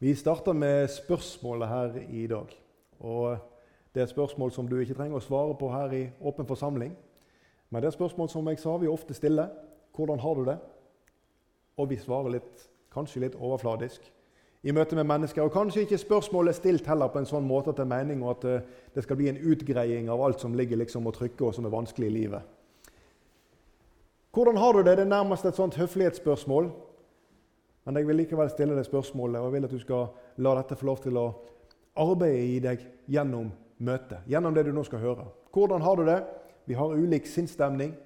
Vi starter med spørsmålet her i dag. Og Det er et spørsmål som du ikke trenger å svare på her i åpen forsamling. Men det er et spørsmål som jeg sa vi ofte stiller. Hvordan har du det? Og vi svarer litt, kanskje litt overfladisk i møte med mennesker. Og kanskje ikke spørsmålet er stilt heller på en sånn måte at det er mening og at eh, det skal bli en utgreiing av alt som ligger liksom og trykker og som er vanskelig i livet. Hvordan har du det? Det er nærmest et sånt høflighetsspørsmål. Men jeg vil likevel stille deg spørsmålet, og jeg vil at du skal la dette få lov til å arbeide i deg gjennom møtet. Gjennom det du nå skal høre. Hvordan har du det? Vi har ulik sinnsstemning,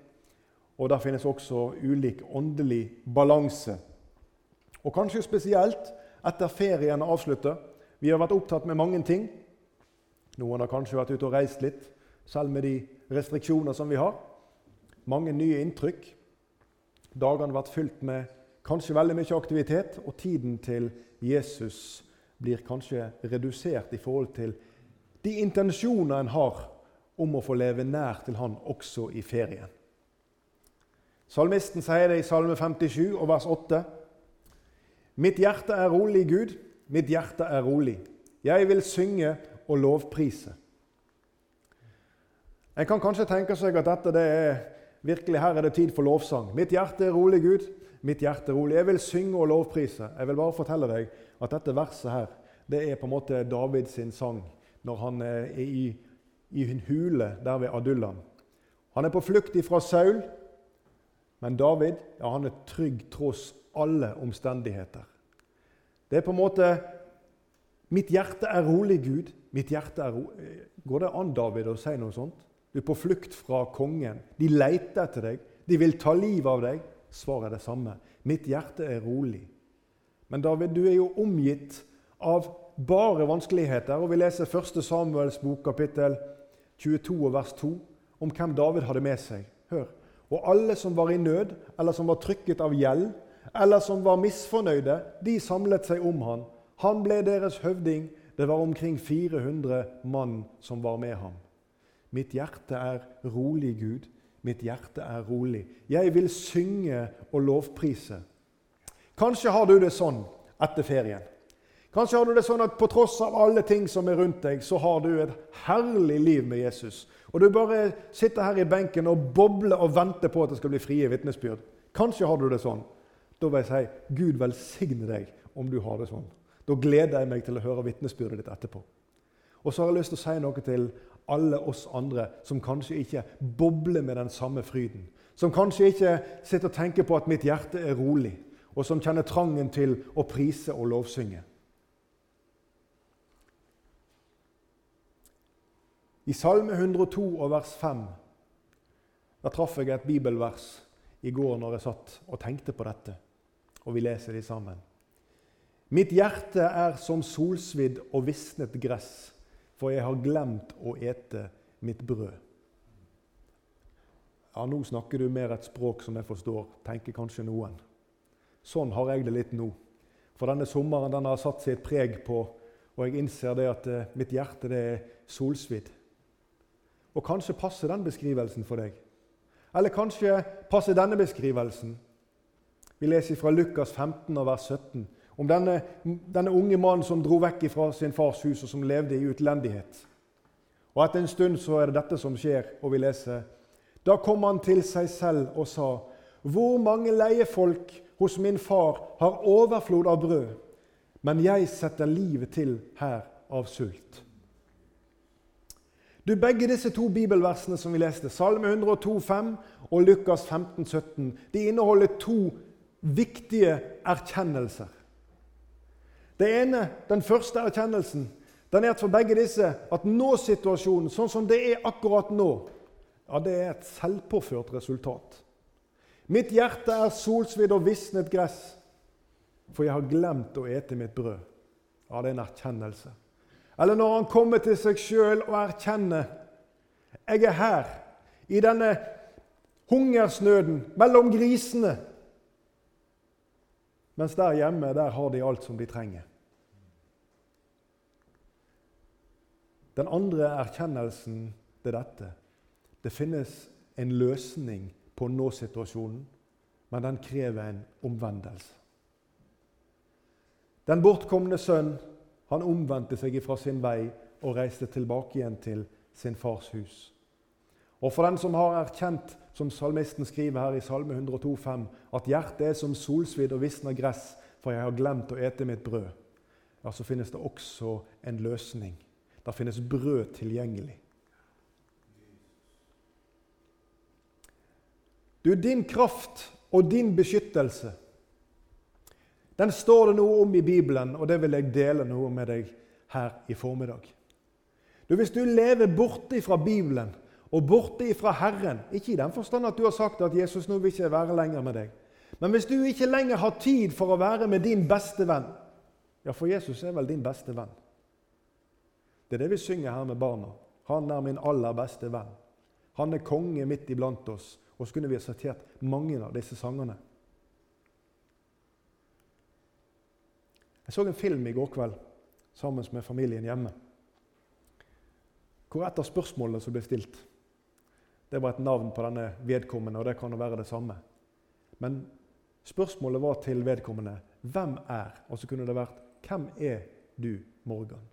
og der finnes også ulik åndelig balanse. Og kanskje spesielt etter ferien er avsluttet. Vi har vært opptatt med mange ting. Noen har kanskje vært ute og reist litt, selv med de restriksjoner som vi har. Mange nye inntrykk. Dagene har vært fylt med kanskje veldig mye aktivitet, og tiden til Jesus blir kanskje redusert i forhold til de intensjoner en har om å få leve nær til Han også i ferien. Salmisten sier det i Salme 57 og vers 8. Mitt hjerte er rolig, Gud, mitt hjerte er rolig. Jeg vil synge og lovprise. En kan kanskje tenke seg at dette det er virkelig her er det tid for lovsang. Mitt hjerte er rolig, Gud. Mitt hjerte er rolig. Jeg vil synge og lovprise. Jeg vil bare fortelle deg at dette verset her, det er på en måte Davids sang når han er i, i en hule der ved Adullam. Han er på flukt fra Saul, men David ja, han er trygg tross alle omstendigheter. Det er på en måte Mitt hjerte er rolig, Gud. Mitt hjerte er ro Går det an, David, å si noe sånt? Du er på flukt fra kongen. De leter etter deg. De vil ta livet av deg. Svaret er det samme. Mitt hjerte er rolig. Men David, du er jo omgitt av bare vanskeligheter. Og Vi leser 1. Samuels bok, kapittel 22, vers 2, om hvem David hadde med seg. Hør. Og alle som var i nød, eller som var trykket av gjeld, eller som var misfornøyde, de samlet seg om han. Han ble deres høvding. Det var omkring 400 mann som var med ham. Mitt hjerte er rolig, Gud. Mitt hjerte er rolig. Jeg vil synge og lovprise. Kanskje har du det sånn etter ferien. Kanskje har du det sånn at på tross av alle ting som er rundt deg, så har du et herlig liv med Jesus. Og du bare sitter her i benken og bobler og venter på at det skal bli frie vitnesbyrd. Kanskje har du det sånn. Da vil jeg si Gud velsigne deg om du har det sånn. Da gleder jeg meg til å høre vitnesbyrdet ditt etterpå. Og så har jeg lyst til å si noe til alle oss andre som kanskje ikke bobler med den samme fryden. Som kanskje ikke sitter og tenker på at mitt hjerte er rolig, og som kjenner trangen til å prise og lovsynge. I Salme 102 og vers 5 da traff jeg et bibelvers i går når jeg satt og tenkte på dette, og vi leser de sammen. Mitt hjerte er som solsvidd og visnet gress, for jeg har glemt å ete mitt brød. Ja, Nå snakker du mer et språk som jeg forstår, tenker kanskje noen. Sånn har jeg det litt nå. For denne sommeren den har satt et preg på, og jeg innser det at eh, mitt hjerte det er solsvidd. Og kanskje passer den beskrivelsen for deg. Eller kanskje passer denne beskrivelsen. Vi leser fra Lukas 15, vers 17 om denne, denne unge mannen som dro vekk fra sin fars hus, og som levde i utlendighet. Og Etter en stund så er det dette som skjer, og vi leser Da kom han til seg selv og sa:" Hvor mange leiefolk hos min far har overflod av brød, men jeg setter livet til her av sult. Du, Begge disse to bibelversene som vi leste, Salme 102, 5 og Lukas 15, 17, de inneholder to viktige erkjennelser. Det ene, Den første erkjennelsen den er at for begge disse at nå-situasjonen, sånn som det er akkurat nå, ja, det er et selvpåført resultat. Mitt hjerte er solsvidd og visnet gress, for jeg har glemt å ete mitt brød. Ja, det er en erkjennelse. Eller når han kommer til seg sjøl og erkjenner jeg er her, i denne hungersnøden mellom grisene. Mens der hjemme der har de alt som de trenger. Den andre erkjennelsen er dette. Det finnes en løsning på nå-situasjonen, men den krever en omvendelse. Den bortkomne sønn han omvendte seg fra sin vei og reiste tilbake igjen til sin fars hus. Og for den som har erkjent, som salmisten skriver her i Salme 102,5, at hjertet er som solsvidd og visner gress, for jeg har glemt å ete mitt brød, ja, så finnes det også en løsning. Der finnes brød tilgjengelig. Du, din kraft og din beskyttelse, den står det noe om i Bibelen, og det vil jeg dele noe med deg her i formiddag. Du, Hvis du lever borte fra Bibelen og borte ifra Herren Ikke i den forstand at du har sagt at Jesus nå vil ikke være lenger med deg. Men hvis du ikke lenger har tid for å være med din beste venn Ja, for Jesus er vel din beste venn. Det er det vi synger her med barna. Han er min aller beste venn. Han er konge midt iblant oss. Og så kunne vi ha sitert mange av disse sangene. Jeg så en film i går kveld sammen med familien hjemme. Hvor et av spørsmålene som ble stilt, det var et navn på denne vedkommende, og det kan jo være det samme. Men spørsmålet var til vedkommende 'Hvem er?' Og så kunne det vært 'Hvem er du, Morgan?'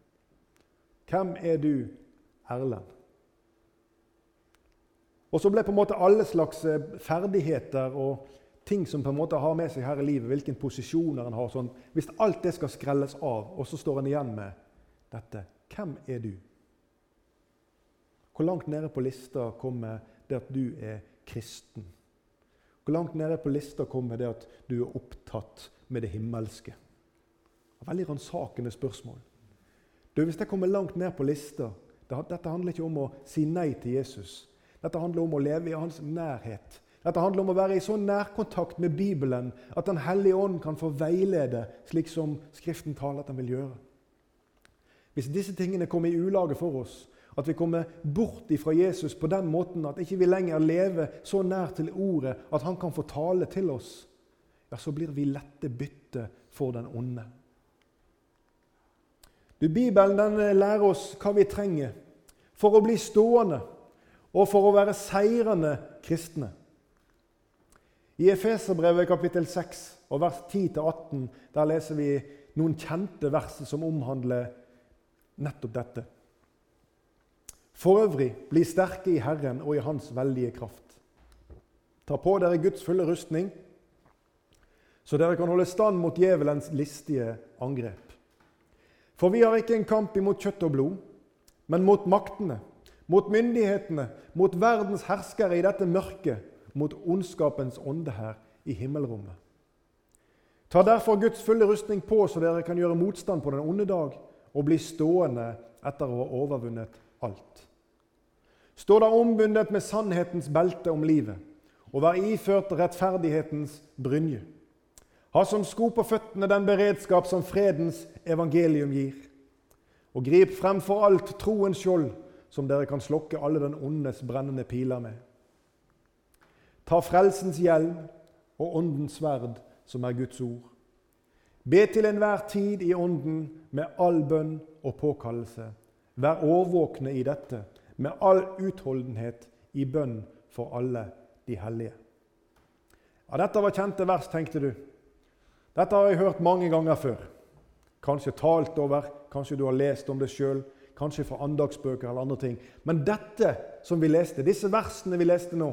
Hvem er du, Erlend? Og så ble på en måte alle slags eh, ferdigheter og ting som på en måte har med seg her i livet, hvilken posisjoner en har sånn, Hvis alt det skal skrelles av, og så står en igjen med dette Hvem er du? Hvor langt nede på lista kommer det at du er kristen? Hvor langt nede på lista kommer det at du er opptatt med det himmelske? Veldig ransakende spørsmål. Du, Hvis jeg kommer langt ned på lista Dette handler ikke om å si nei til Jesus. Dette handler om å leve i hans nærhet. Dette handler om å være i så nærkontakt med Bibelen at Den hellige ånd kan få veilede, slik som Skriften taler at den vil gjøre. Hvis disse tingene kommer i ulage for oss, at vi kommer bort ifra Jesus på den måten at ikke vi lenger lever så nær til Ordet at Han kan få tale til oss, ja, så blir vi lette bytte for den onde. Du, Bibelen den lærer oss hva vi trenger for å bli stående og for å være seirende kristne. I Efeserbrevet kapittel 6 og vers 10-18 der leser vi noen kjente vers som omhandler nettopp dette. For øvrig, bli sterke i Herren og i Hans veldige kraft. Ta på dere Guds fulle rustning, så dere kan holde stand mot djevelens listige angrep. For vi har ikke en kamp imot kjøtt og blod, men mot maktene mot myndighetene, mot verdens herskere i dette mørket, mot ondskapens ånde her i himmelrommet. Ta derfor Guds fulle rustning på, så dere kan gjøre motstand på den onde dag og bli stående etter å ha overvunnet alt. Stå da ombundet med sannhetens belte om livet, og vær iført rettferdighetens brynje. Ha som sko på føttene den beredskap som fredens evangelium gir. Og grip fremfor alt troens skjold, som dere kan slokke alle den ondes brennende piler med. Ta frelsens hjelm og åndens sverd, som er Guds ord. Be til enhver tid i ånden med all bønn og påkallelse. Vær årvåkne i dette, med all utholdenhet i bønn for alle de hellige. Ja, Dette var kjente vers, tenkte du. Dette har jeg hørt mange ganger før. Kanskje talt over, kanskje du har lest om det sjøl kanskje fra andagsbøker eller andre ting. Men dette som vi leste, disse versene vi leste nå,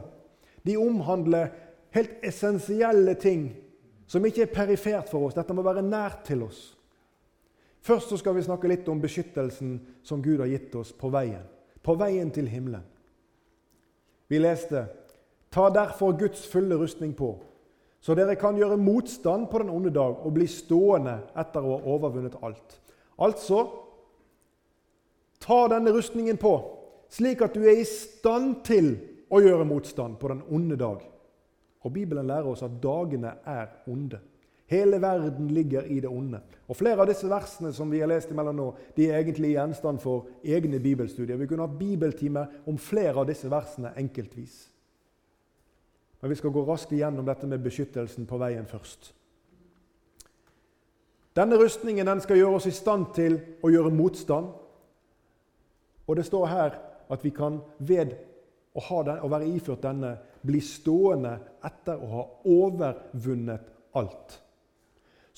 de omhandler helt essensielle ting som ikke er perifert for oss. Dette må være nært til oss. Først så skal vi snakke litt om beskyttelsen som Gud har gitt oss på veien. På veien til himmelen. Vi leste Ta derfor Guds fulle rustning på, så dere kan gjøre motstand på den onde dag og bli stående etter å ha overvunnet alt. Altså Ta denne rustningen på, slik at du er i stand til å gjøre motstand på den onde dag. Og Bibelen lærer oss at dagene er onde. Hele verden ligger i det onde. Og Flere av disse versene som vi har lest imellom nå, de er egentlig gjenstand for egne bibelstudier. Vi kunne hatt bibeltime om flere av disse versene enkeltvis. Men vi skal gå raskt igjennom dette med beskyttelsen på veien først. Denne rustningen den skal gjøre oss i stand til å gjøre motstand og det står her at vi kan ved å, den, å være iført denne bli stående etter å ha overvunnet alt.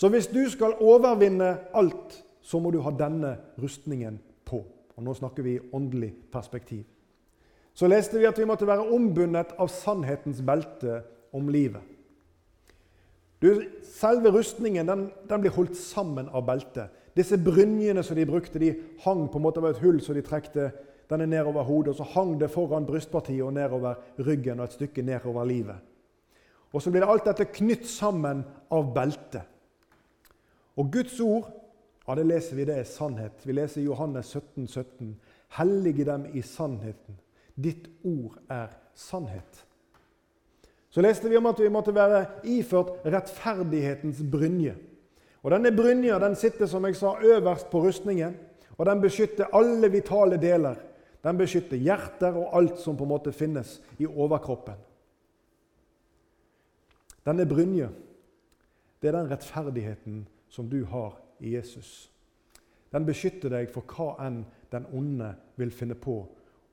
Så hvis du skal overvinne alt, så må du ha denne rustningen på. Og Nå snakker vi i åndelig perspektiv. Så leste vi at vi måtte være ombundet av sannhetens belte om livet. Du, selve rustningen den, den blir holdt sammen av beltet. Disse brynjene som de brukte, de hang på en måte over et hull så de trekte denne nedover hodet. og Så hang det foran brystpartiet og nedover ryggen og et stykke nedover livet. Og så blir alt dette knytt sammen av beltet. Og Guds ord, ja, det leser vi, det er sannhet. Vi leser Johannes 17, 17. Hellige dem i sannheten. Ditt ord er sannhet. Så leste vi om at vi måtte være iført rettferdighetens brynje. Og Denne brynja den sitter som jeg sa, øverst på rustningen, og den beskytter alle vitale deler. Den beskytter hjerter og alt som på en måte finnes i overkroppen. Denne brynja, det er den rettferdigheten som du har i Jesus. Den beskytter deg for hva enn den onde vil finne på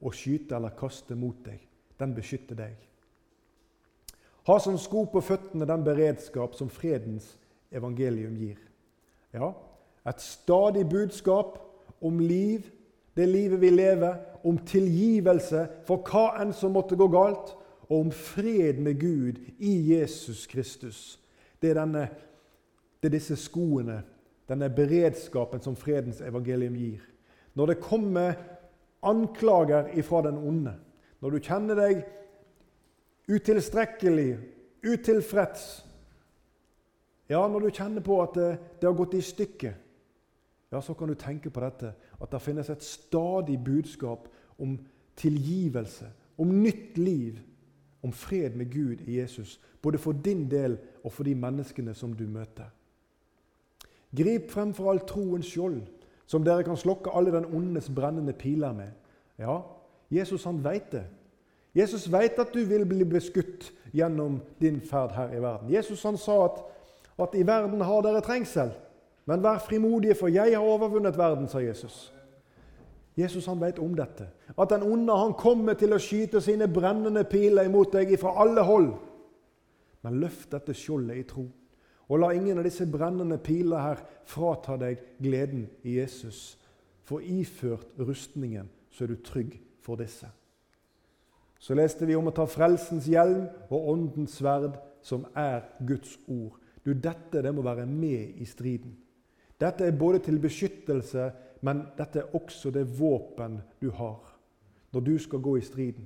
å skyte eller kaste mot deg. Den beskytter deg. Ha som sko på føttene den beredskap som fredens evangelium gir. Ja, et stadig budskap om liv, det livet vi lever, om tilgivelse for hva enn som måtte gå galt, og om fred med Gud i Jesus Kristus. Det er, denne, det er disse skoene, denne beredskapen som fredens evangelium gir. Når det kommer anklager ifra den onde, når du kjenner deg utilstrekkelig, utilfreds, ja, når du kjenner på at det, det har gått i stykker, ja, så kan du tenke på dette, at det finnes et stadig budskap om tilgivelse, om nytt liv, om fred med Gud i Jesus. Både for din del og for de menneskene som du møter. Grip fremfor alt troens skjold, som dere kan slokke alle den ondes brennende piler med. Ja, Jesus han veit det. Jesus veit at du vil bli beskutt gjennom din ferd her i verden. Jesus han sa at at i verden har dere trengsel. Men vær frimodige, for jeg har overvunnet verden, sa Jesus. Jesus han vet om dette. At den onde han kommer til å skyte sine brennende piler imot deg fra alle hold. Men løft dette skjoldet i tro, og la ingen av disse brennende piler her frata deg gleden i Jesus. For iført rustningen, så er du trygg for disse. Så leste vi om å ta frelsens hjelm og åndens sverd, som er Guds ord. Du, Dette det må være med i striden. Dette er både til beskyttelse, men dette er også det våpen du har når du skal gå i striden.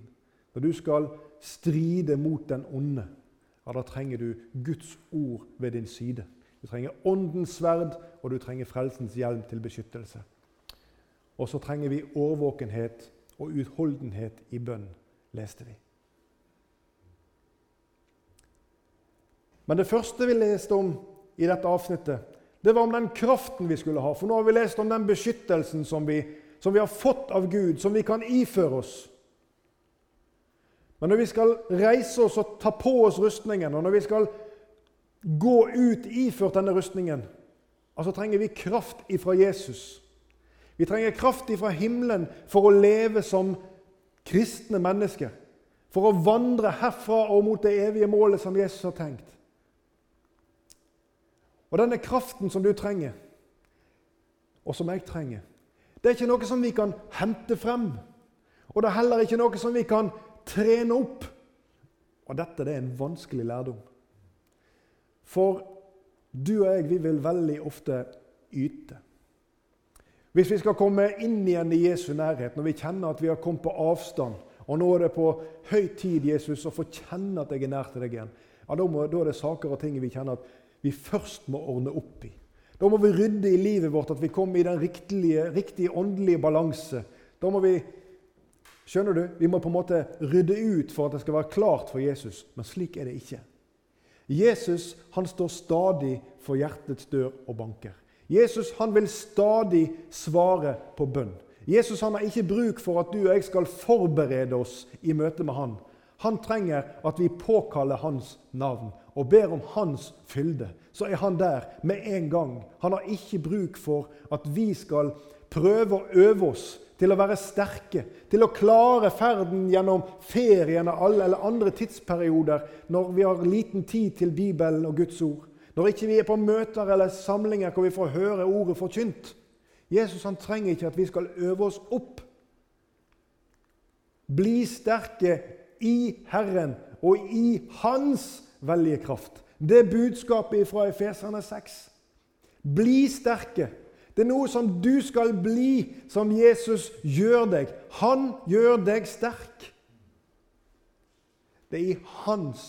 Når du skal stride mot den onde, ja, da trenger du Guds ord ved din side. Du trenger åndens sverd, og du trenger frelsens hjelm til beskyttelse. Og så trenger vi årvåkenhet og utholdenhet i bønn, leste vi. Men det første vi leste om i dette avsnittet, det var om den kraften vi skulle ha. For nå har vi lest om den beskyttelsen som vi, som vi har fått av Gud, som vi kan iføre oss. Men når vi skal reise oss og ta på oss rustningen, og når vi skal gå ut iført denne rustningen, altså trenger vi kraft ifra Jesus. Vi trenger kraft ifra himmelen for å leve som kristne mennesker. For å vandre herfra og mot det evige målet som Jesus har tenkt. Og denne kraften som du trenger, og som jeg trenger, det er ikke noe som vi kan hente frem. Og det er heller ikke noe som vi kan trene opp. Og dette det er en vanskelig lærdom. For du og jeg vi vil veldig ofte yte. Hvis vi skal komme inn igjen i Jesu nærhet, når vi kjenner at vi har kommet på avstand, og nå er det på høy tid Jesus, å få kjenne at jeg er nær til deg igjen, ja, da, må, da er det saker og ting vi kjenner at vi først må ordne opp i. Da må vi rydde i livet vårt, at vi kommer i den riktige, riktige åndelige balanse. Da må vi skjønner du, vi må på en måte rydde ut for at det skal være klart for Jesus. Men slik er det ikke. Jesus han står stadig for hjertets dør og banker. Jesus han vil stadig svare på bønn. Jesus han har ikke bruk for at du og jeg skal forberede oss i møte med han. Han trenger at vi påkaller hans navn og ber om hans fylde. Så er han der med en gang. Han har ikke bruk for at vi skal prøve å øve oss til å være sterke, til å klare ferden gjennom ferien eller andre tidsperioder når vi har liten tid til Bibelen og Guds ord. Når ikke vi er på møter eller samlinger hvor vi får høre ordet forkynt. Jesus han trenger ikke at vi skal øve oss opp. Bli sterke i Herren og i Hans veldige kraft. Det er budskapet fra Efeserne 6. Bli sterke. Det er noe som du skal bli, som Jesus gjør deg. Han gjør deg sterk. Det er i hans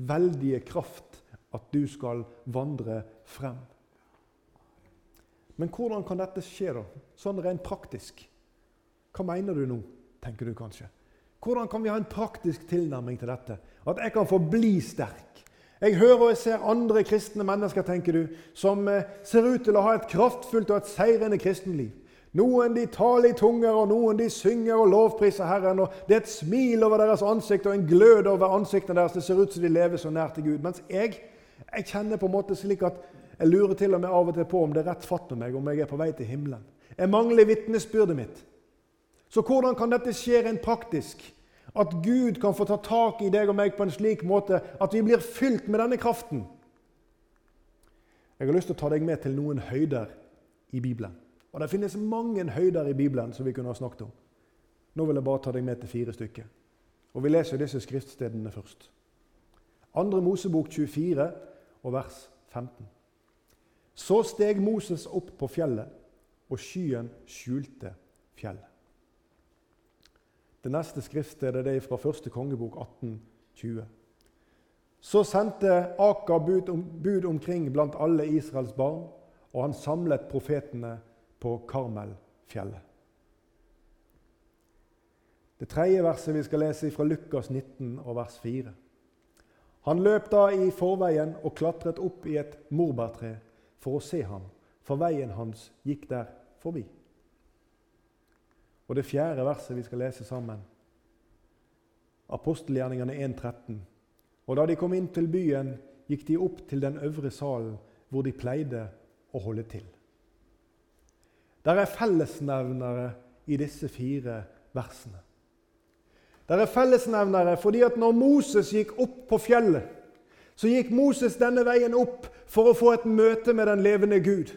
veldige kraft at du skal vandre frem. Men hvordan kan dette skje, da? Sånn rent praktisk. Hva mener du nå, tenker du kanskje. Hvordan kan vi ha en praktisk tilnærming til dette? At jeg kan få bli sterk. Jeg hører og jeg ser andre kristne mennesker tenker du, som eh, ser ut til å ha et kraftfullt og et seirende kristenliv. Noen de taler i tunger, og noen de synger og lovpriser Herren. og Det er et smil over deres ansikt og en glød over ansiktene deres. Det ser ut som de lever så nær til Gud. Mens jeg, jeg kjenner på en måte slik at jeg lurer til og med av og til på om det er rett fatt med meg, om jeg er på vei til himmelen. Jeg mangler vitnesbyrdet mitt. Så hvordan kan dette skje rent praktisk? At Gud kan få ta tak i deg og meg på en slik måte at vi blir fylt med denne kraften. Jeg har lyst til å ta deg med til noen høyder i Bibelen. Og Det finnes mange høyder i Bibelen som vi kunne ha snakket om. Nå vil jeg bare ta deg med til fire stykker. Og Vi leser disse skriftstedene først. Andre Mosebok 24 og vers 15. Så steg Moses opp på fjellet, og skyen skjulte fjellet. Det neste skriftstedet er fra første kongebok 1820. Så sendte Aka bud, om, bud omkring blant alle Israels barn, og han samlet profetene på Karmelfjellet. Det tredje verset vi skal lese fra Lukas 19 og vers 4. Han løp da i forveien og klatret opp i et morbærtre for å se ham, for veien hans gikk der forbi. Og det fjerde verset vi skal lese sammen, apostelgjerningene 1.13. Og da de kom inn til byen, gikk de opp til den øvre salen, hvor de pleide å holde til. Der er fellesnevnere i disse fire versene. Der er fellesnevnere fordi at når Moses gikk opp på fjellet, så gikk Moses denne veien opp for å få et møte med den levende Gud.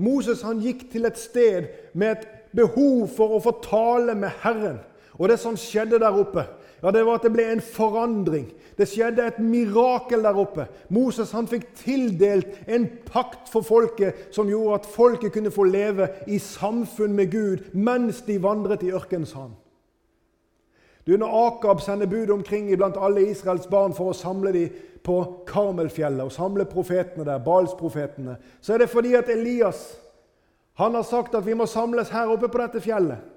Moses han gikk til et sted med et behov for å få tale med Herren. Og det som skjedde der oppe, ja, det var at det ble en forandring. Det skjedde et mirakel der oppe. Moses han fikk tildelt en pakt for folket som gjorde at folket kunne få leve i samfunn med Gud mens de vandret i ørkenens hand. Du, Når Akab sender bud omkring blant alle Israels barn for å samle dem på Karmelfjellet og samle profetene der, Balsprofetene, så er det fordi at Elias han har sagt at vi må samles her oppe på dette fjellet.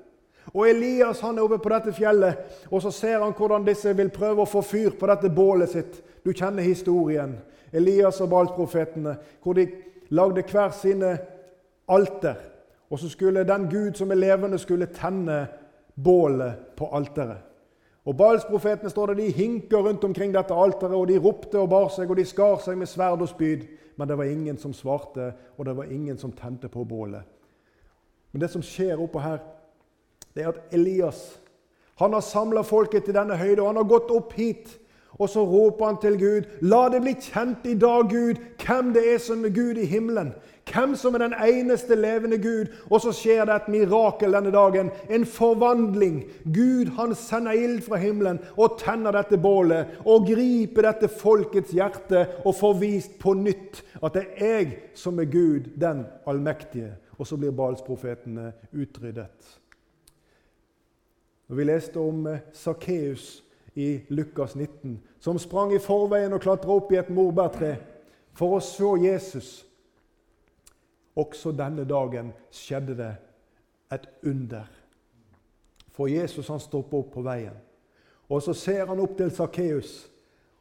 Og Elias han er oppe på dette fjellet, og så ser han hvordan disse vil prøve å få fyr på dette bålet sitt. Du kjenner historien. Elias og baltprofetene, hvor de lagde hver sine alter. Og så skulle den Gud som er levende, skulle tenne bålet på alteret. Og Balsprofetene står det, de hinker rundt omkring dette alteret, og de ropte og bar seg, og de skar seg med sverd og spyd. Men det var ingen som svarte, og det var ingen som tente på bålet. Men det som skjer oppå her, det er at Elias han har samla folket til denne høyde, og han har gått opp hit. Og så roper han til Gud, la det bli kjent i dag, Gud, hvem det er som er Gud i himmelen. Hvem som er den eneste levende Gud. Og så skjer det et mirakel denne dagen. En forvandling. Gud han sender ild fra himmelen og tenner dette bålet og griper dette folkets hjerte og får vist på nytt at det er jeg som er Gud, den allmektige. Og så blir Balsprofetene utryddet. Vi leste om Sakkeus i Lukas 19, som sprang i forveien og klatra opp i et morbærtre for å se Jesus også denne dagen skjedde det et under. For Jesus han stopper opp på veien. Og Så ser han opp til Sakkeus,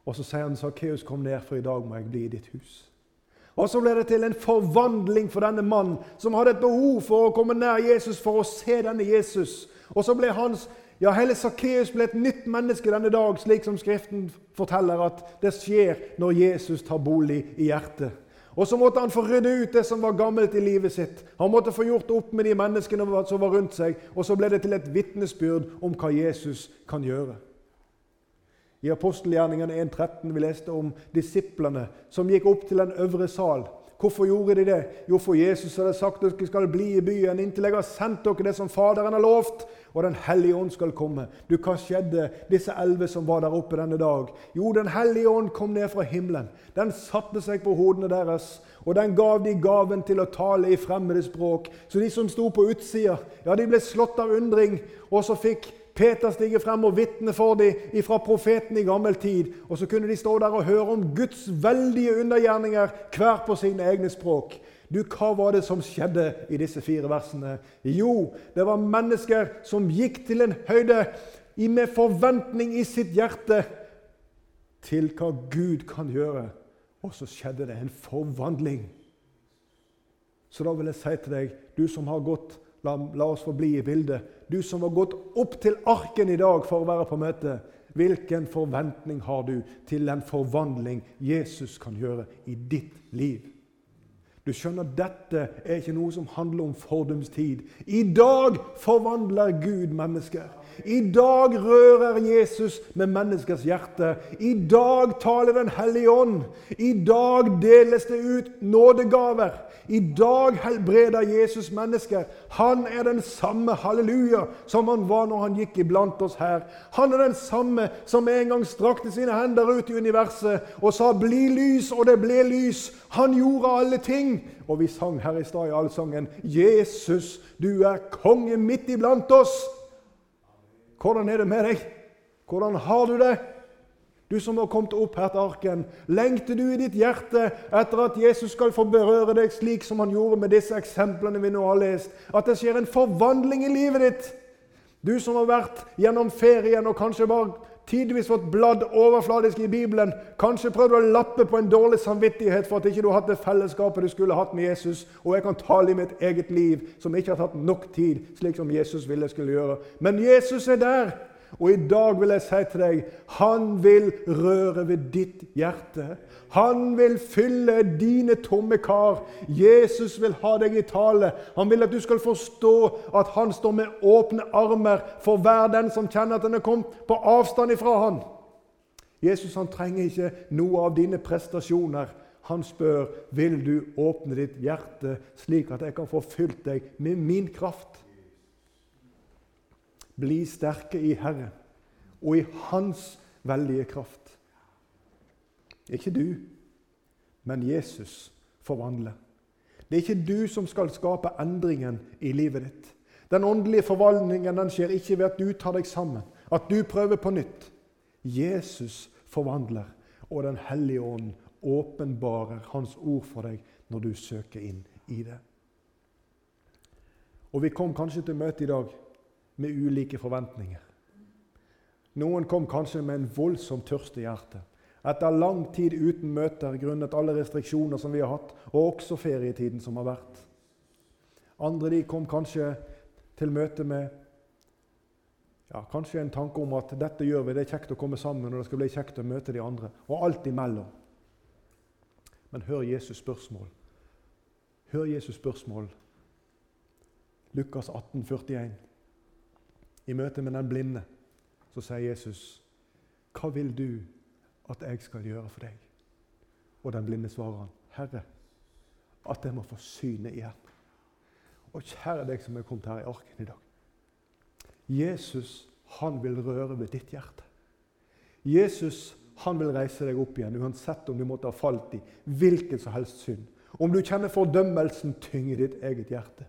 og så sier han, 'Sakkeus, kom ned, for i dag må jeg bli i ditt hus.' Og Så ble det til en forvandling for denne mannen, som hadde et behov for å komme nær Jesus for å se denne Jesus. Og så ble hans, ja, Hele Sakkeus ble et nytt menneske denne dag, slik som Skriften forteller at det skjer når Jesus tar bolig i hjertet. Og så måtte han få rydde ut det som var gammelt i livet sitt. Han måtte få gjort opp med de menneskene som var rundt seg, og så ble det til et vitnesbyrd om hva Jesus kan gjøre. I apostelgjerningene 1.13 vi leste om disiplene som gikk opp til den øvre sal. Hvorfor gjorde de det? Jo, for Jesus hadde sagt at dere skal bli i byen inntil jeg har sendt dere det som Faderen har lovt, og Den hellige ånd skal komme. Du, Hva skjedde disse elleve som var der oppe denne dag? Jo, Den hellige ånd kom ned fra himmelen. Den satte seg på hodene deres, og den gav de gaven til å tale i fremmede språk. Så de som sto på utsida, ja, de ble slått av undring, og så fikk Peter stiger frem og vitner for dem fra profeten i gammel tid. Og så kunne de stå der og høre om Guds veldige undergjerninger, hver på sine egne språk. Du, Hva var det som skjedde i disse fire versene? Jo, det var mennesker som gikk til en høyde med forventning i sitt hjerte til hva Gud kan gjøre. Og så skjedde det en forvandling. Så da vil jeg si til deg, du som har gått La, la oss få bli i bildet. Du som har gått opp til arken i dag for å være på møte. Hvilken forventning har du til den forvandling Jesus kan gjøre i ditt liv? Du skjønner, Dette er ikke noe som handler om fordums tid. I dag forvandler Gud mennesker. I dag rører Jesus med menneskers hjerte. I dag taler Den hellige ånd. I dag deles det ut nådegaver. I dag helbreder Jesus mennesker. Han er den samme halleluja som han var når han gikk iblant oss her. Han er den samme som en gang strakte sine hender ut i universet og sa 'bli lys', og det ble lys. Han gjorde alle ting. Og vi sang her i stad i allsangen 'Jesus, du er konge midt iblant oss'. Hvordan er det med deg? Hvordan har du det? Du som har kommet opp her til arken, lengter du i ditt hjerte etter at Jesus skal få berøre deg slik som han gjorde med disse eksemplene vi nå har lest? At det skjer en forvandling i livet ditt? Du som har vært gjennom ferien og kanskje bare tidvis fått bladd overfladisk i Bibelen, kanskje prøvd å lappe på en dårlig samvittighet for at ikke du har hatt det fellesskapet du skulle hatt med Jesus. Og jeg kan tale i mitt eget liv, som ikke har tatt nok tid, slik som Jesus ville skulle gjøre. Men Jesus er der. Og i dag vil jeg si til deg han vil røre ved ditt hjerte. Han vil fylle dine tomme kar. Jesus vil ha deg i tale. Han vil at du skal forstå at han står med åpne armer for hver den som kjenner at den er kommet på avstand ifra han. Jesus han trenger ikke noe av dine prestasjoner. Han spør vil du åpne ditt hjerte, slik at jeg kan få fylt deg med min kraft. Bli sterke i Herren og i Hans veldige kraft. Ikke du, men Jesus forvandler. Det er ikke du som skal skape endringen i livet ditt. Den åndelige forvandlingen den skjer ikke ved at du tar deg sammen, at du prøver på nytt. Jesus forvandler, og Den hellige ånd åpenbarer Hans ord for deg når du søker inn i det. Og Vi kom kanskje til møtet i dag med ulike forventninger. Noen kom kanskje med en voldsom tørst i. Etter lang tid uten møter grunnet alle restriksjoner som vi har hatt, og også ferietiden som har vært. Andre de kom kanskje til møte med ja, kanskje en tanke om at dette gjør vi, det er kjekt å komme sammen, og det skal bli kjekt å møte de andre. Og alt imellom. Men hør Jesus' spørsmål. Hør Jesus' spørsmål. Lukas 18, 41 i møte med den blinde, så sier Jesus, 'Hva vil du at jeg skal gjøre for deg?' Og den blinde svarer han, 'Herre, at jeg må få synet igjen.' Og kjære deg som er kommet her i arken i dag. Jesus han vil røre ved ditt hjerte. Jesus han vil reise deg opp igjen, uansett om du måtte ha falt i hvilken som helst synd. Om du kjenner fordømmelsen tynge ditt eget hjerte.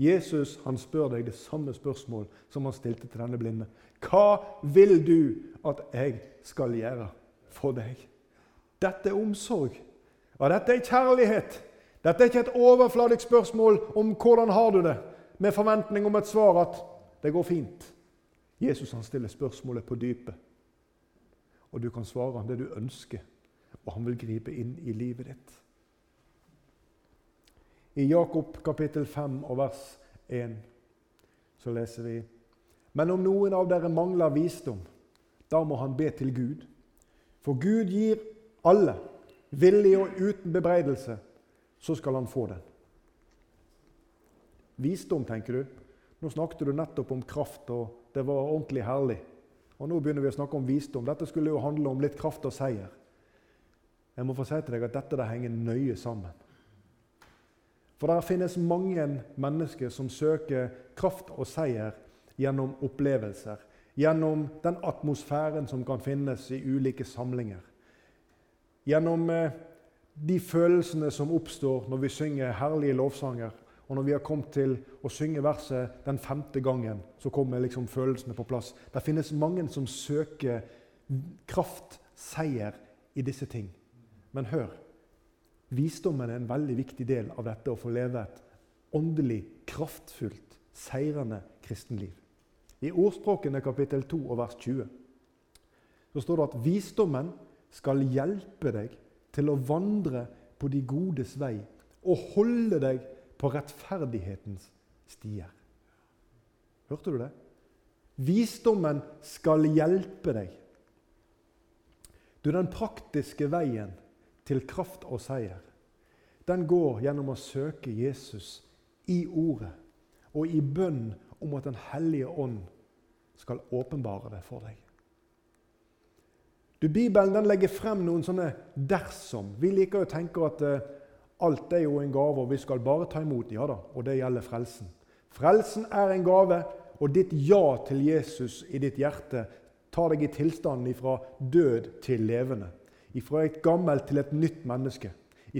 Jesus han spør deg det samme spørsmål som han stilte til denne blinde. Hva vil du at jeg skal gjøre for deg? Dette er omsorg. Ja, dette er kjærlighet. Dette er ikke et overfladisk spørsmål om hvordan har du det, med forventning om et svar at det går fint. Jesus han stiller spørsmålet på dypet. Og du kan svare ham det du ønsker, og han vil gripe inn i livet ditt. I Jakob kapittel 5 og vers 1 så leser vi Men om noen av dere mangler visdom, da må han be til Gud. For Gud gir alle, villig og uten bebreidelse, så skal han få den. Visdom, tenker du. Nå snakket du nettopp om kraft, og det var ordentlig herlig. Og nå begynner vi å snakke om visdom. Dette skulle jo handle om litt kraft og seier. Jeg må få si til deg at dette det henger nøye sammen. For det finnes mange mennesker som søker kraft og seier gjennom opplevelser. Gjennom den atmosfæren som kan finnes i ulike samlinger. Gjennom eh, de følelsene som oppstår når vi synger herlige lovsanger. Og når vi har kommet til å synge verset den femte gangen, så kommer liksom følelsene på plass. Det finnes mange som søker kraft, seier, i disse ting. Men hør visdommen er en veldig viktig del av dette å få leve et åndelig, kraftfullt, seirende kristenliv. I Ordspråkene kapittel 2 og vers 20 så står det at visdommen skal hjelpe deg til å vandre på de godes vei og holde deg på rettferdighetens stier. Hørte du det? Visdommen skal hjelpe deg. Du, Den praktiske veien til kraft og seier, den går gjennom å søke Jesus i Ordet og i bønn om at Den hellige ånd skal åpenbare det for deg. Du, Bibelen den legger frem noen sånne 'dersom'. Vi liker å tenke at uh, alt er jo en gave, og vi skal bare ta imot. Ja da, og det gjelder frelsen. Frelsen er en gave, og ditt ja til Jesus i ditt hjerte tar deg i tilstanden fra død til levende. Fra et gammelt til et nytt menneske.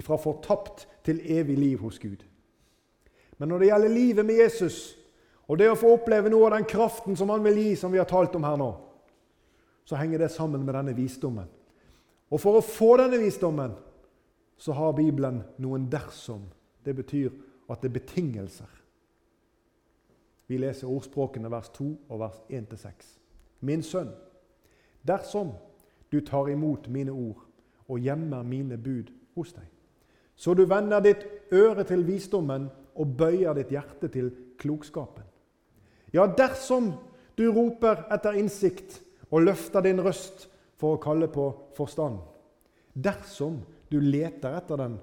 Fra fortapt til evig liv hos Gud. Men når det gjelder livet med Jesus, og det å få oppleve noe av den kraften som han vil gi, som vi har talt om her nå, så henger det sammen med denne visdommen. Og for å få denne visdommen så har Bibelen noen 'dersom'. Det betyr at det er betingelser. Vi leser ordspråkene vers 2 og vers 1-6. Min sønn, dersom du tar imot mine ord og gjemmer mine bud hos deg, så du vender ditt øre til visdommen og bøyer ditt hjerte til klokskapen. Ja, dersom du roper etter innsikt og løfter din røst for å kalle på forstand. Dersom du leter etter den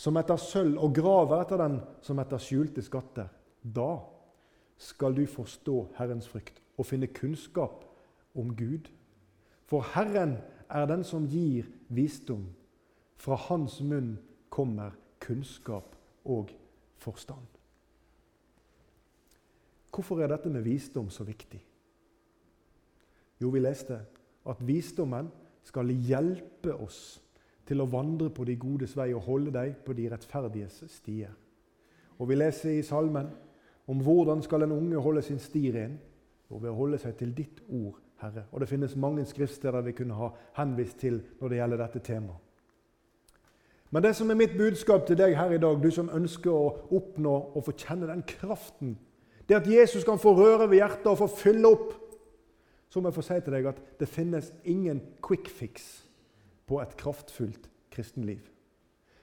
som etter sølv, og graver etter den som etter skjulte skatter, da skal du forstå Herrens frykt og finne kunnskap om Gud. For Herren er den som gir visdom. Fra hans munn kommer kunnskap og forstand. Hvorfor er dette med visdom så viktig? Jo, vi leste at visdommen skal hjelpe oss til å vandre på de godes vei og holde deg på de rettferdiges stier. Og Vi leser i salmen om hvordan skal en unge holde sin sti ren? Og ved å holde seg til ditt ord, Herre. Og Det finnes mange skriftsteder vi kunne ha henvist til når det gjelder dette temaet. Men det som er mitt budskap til deg her i dag, du som ønsker å oppnå og få kjenne den kraften, det at Jesus kan få røre ved hjertet og få fylle opp så må jeg få si til deg at det finnes ingen quick fix på et kraftfullt kristenliv.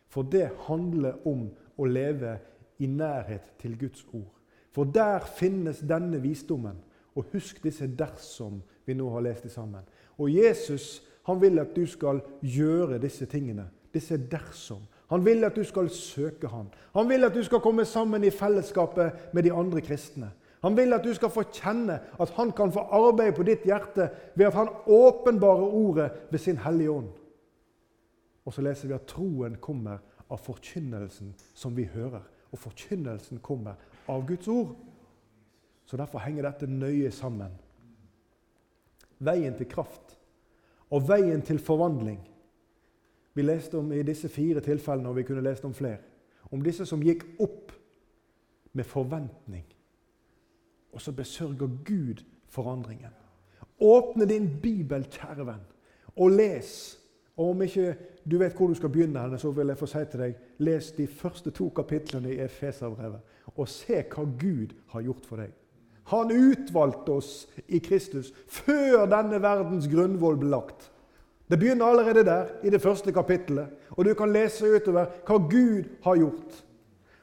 For det handler om å leve i nærhet til Guds ord. For der finnes denne visdommen. Og husk disse 'dersom' vi nå har lest i sammen. Og Jesus han vil at du skal gjøre disse tingene. Disse 'dersom'. Han vil at du skal søke ham. Han vil at du skal komme sammen i fellesskapet med de andre kristne. Han vil at du skal få kjenne at han kan få arbeide på ditt hjerte ved at han åpenbarer ordet ved sin Hellige Ånd. Og så leser vi at troen kommer av forkynnelsen som vi hører. Og forkynnelsen kommer av Guds ord. Så derfor henger dette nøye sammen. Veien til kraft og veien til forvandling. Vi leste om i disse fire tilfellene, og vi kunne lest om flere. Om disse som gikk opp med forventning og så besørger Gud forandringen. Åpne din bibel, kjære venn, og les. Og om ikke du vet hvor du skal begynne, så vil jeg få si til deg les de første to kapitlene i Efeserbrevet, og se hva Gud har gjort for deg. Han utvalgte oss i Kristus før denne verdens grunnvoll ble lagt. Det begynner allerede der, i det første kapittelet. Og du kan lese utover hva Gud har gjort.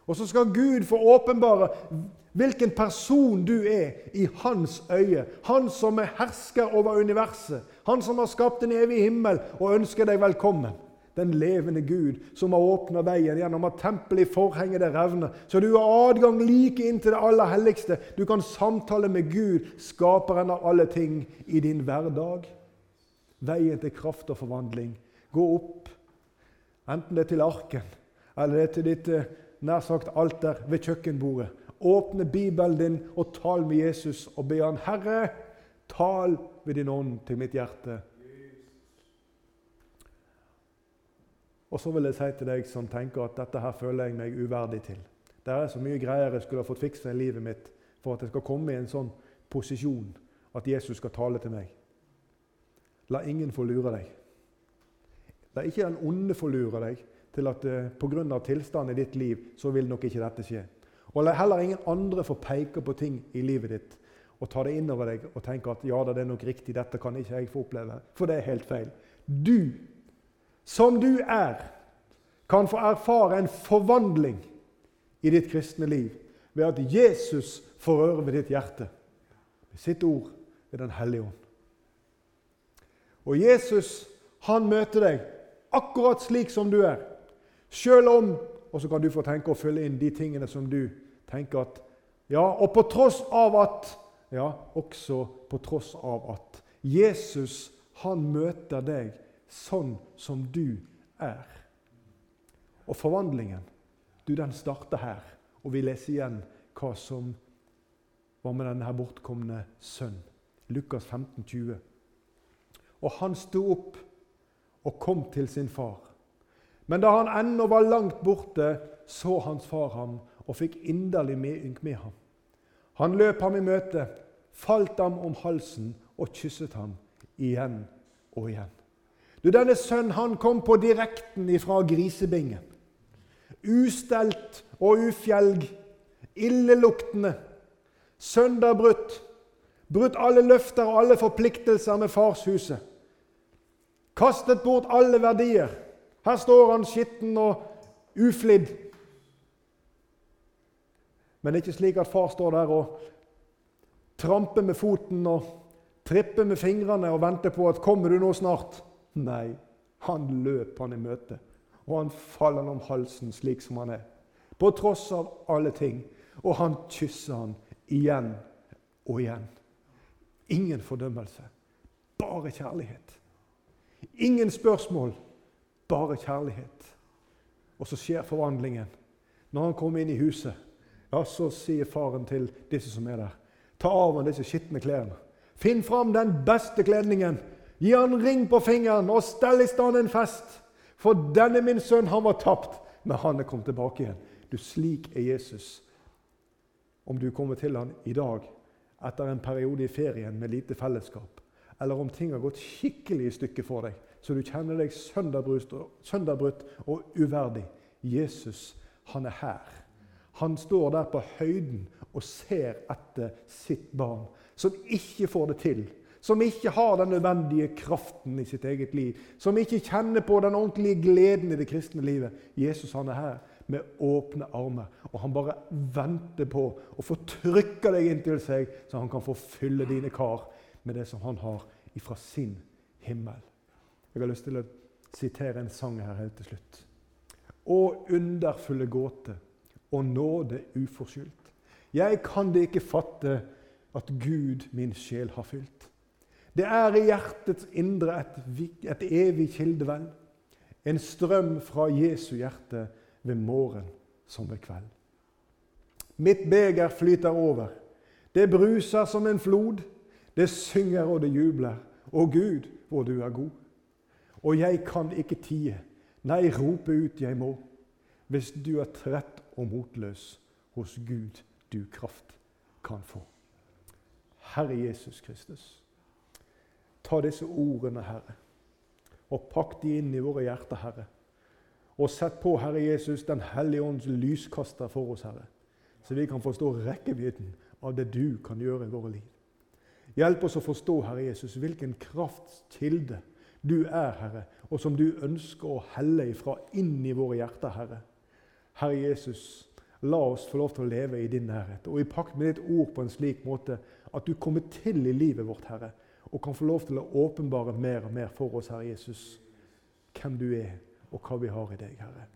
Og så skal Gud få åpenbare hvilken person du er i hans øye. Han som er hersker over universet. Han som har skapt en evig himmel og ønsker deg velkommen. Den levende Gud, som har åpna veien gjennom at tempelet i forhenget det revner, så du har adgang like inn til det aller helligste. Du kan samtale med Gud, skaperen av alle ting, i din hverdag. Veien til kraft og forvandling. Gå opp, enten det er til arken eller det er til ditt eh, nær sagt alter ved kjøkkenbordet. Åpne Bibelen din og tal med Jesus og be han, Herre, tal ved din ånd til mitt hjerte. Og så vil jeg si til deg som tenker at dette her føler jeg meg uverdig til. Det er så mye greier jeg skulle ha fått fiksa i livet mitt for at jeg skal komme i en sånn posisjon at Jesus skal tale til meg. La ingen få lure deg. La ikke den onde få lure deg til at uh, pga. tilstanden i ditt liv så vil nok ikke dette skje. Og la heller ingen andre få peke på ting i livet ditt og ta det inn over deg og tenke at ja, det er nok riktig, dette kan ikke jeg få oppleve. For det er helt feil. Du som du er, kan få erfare en forvandling i ditt kristne liv ved at Jesus får røre ved ditt hjerte med sitt ord ved Den hellige ånd. Og Jesus han møter deg akkurat slik som du er. Selv om Og så kan du få tenke å fylle inn de tingene som du tenker at Ja, og på tross av at Ja, også på tross av at Jesus han møter deg sånn som du er. Og forvandlingen, du, den starter her. Og vi leser igjen hva som var med denne her bortkomne sønn. Lukas 15, 20. Og han sto opp og kom til sin far. Men da han ennå var langt borte, så hans far ham og fikk inderlig medynk med ham. Han løp ham i møte, falt ham om halsen og kysset ham igjen og igjen. Du, Denne sønnen han kom på direkten ifra grisebingen. Ustelt og ufjelg, illeluktende, sønderbrutt. Brutt alle løfter og alle forpliktelser med farshuset. Kastet bort alle verdier. Her står han skitten og uflidd. Men det er ikke slik at far står der og tramper med foten og tripper med fingrene og venter på at 'kommer du nå snart'? Nei, han løp han i møte, og han faller om halsen slik som han er. På tross av alle ting. Og han kysser han igjen og igjen. Ingen fordømmelse, bare kjærlighet. Ingen spørsmål, bare kjærlighet. Og så skjer forvandlingen. Når han kommer inn i huset, ja, så sier faren til disse som er der, ta av ham disse skitne klærne. Finn fram den beste kledningen Gi han ring på fingeren og stell i stand en fest. For denne min sønn, han var tapt, men han er kommet tilbake igjen. Du, slik er Jesus. Om du kommer til han i dag etter en periode i ferien med lite fellesskap, eller om ting har gått skikkelig i stykker for deg, så du kjenner deg sønderbrutt og uverdig. Jesus, han er her. Han står der på høyden og ser etter sitt barn, som ikke får det til som ikke har den nødvendige kraften i sitt eget liv, som ikke kjenner på den ordentlige gleden i det kristne livet. Jesus han er her med åpne armer, og han bare venter på å få trykka deg inntil seg, så han kan få fylle dine kar med det som han har ifra sin himmel. Jeg har lyst til å sitere en sang her helt til slutt. Å underfulle gåte og nåde uforskyldt. Jeg kan det ikke fatte at Gud min sjel har fylt. Det er i hjertets indre et, et evig kildevel. En strøm fra Jesu hjerte ved morgen som ved kveld. Mitt beger flyter over. Det bruser som en flod. Det synger og det jubler. Å Gud, hvor du er god. Og jeg kan ikke tie, nei, rope ut jeg må. Hvis du er trett og motløs, hos Gud du kraft kan få. Herre Jesus Kristus. Ta disse ordene, Herre, og pakk de inn i våre hjerter, Herre. Og sett på, Herre Jesus, Den hellige ånds lyskaster for oss, Herre, så vi kan forstå rekkevidden av det du kan gjøre i våre liv. Hjelp oss å forstå, Herre Jesus, hvilken kraftskilde du er, Herre, og som du ønsker å helle ifra inn i våre hjerter, Herre. Herre Jesus, la oss få lov til å leve i din nærhet og i pakt med ditt ord på en slik måte at du kommer til i livet vårt, Herre og kan få lov til å åpenbare mer og mer for oss, Herre Jesus, hvem du er, og hva vi har i deg, Herre.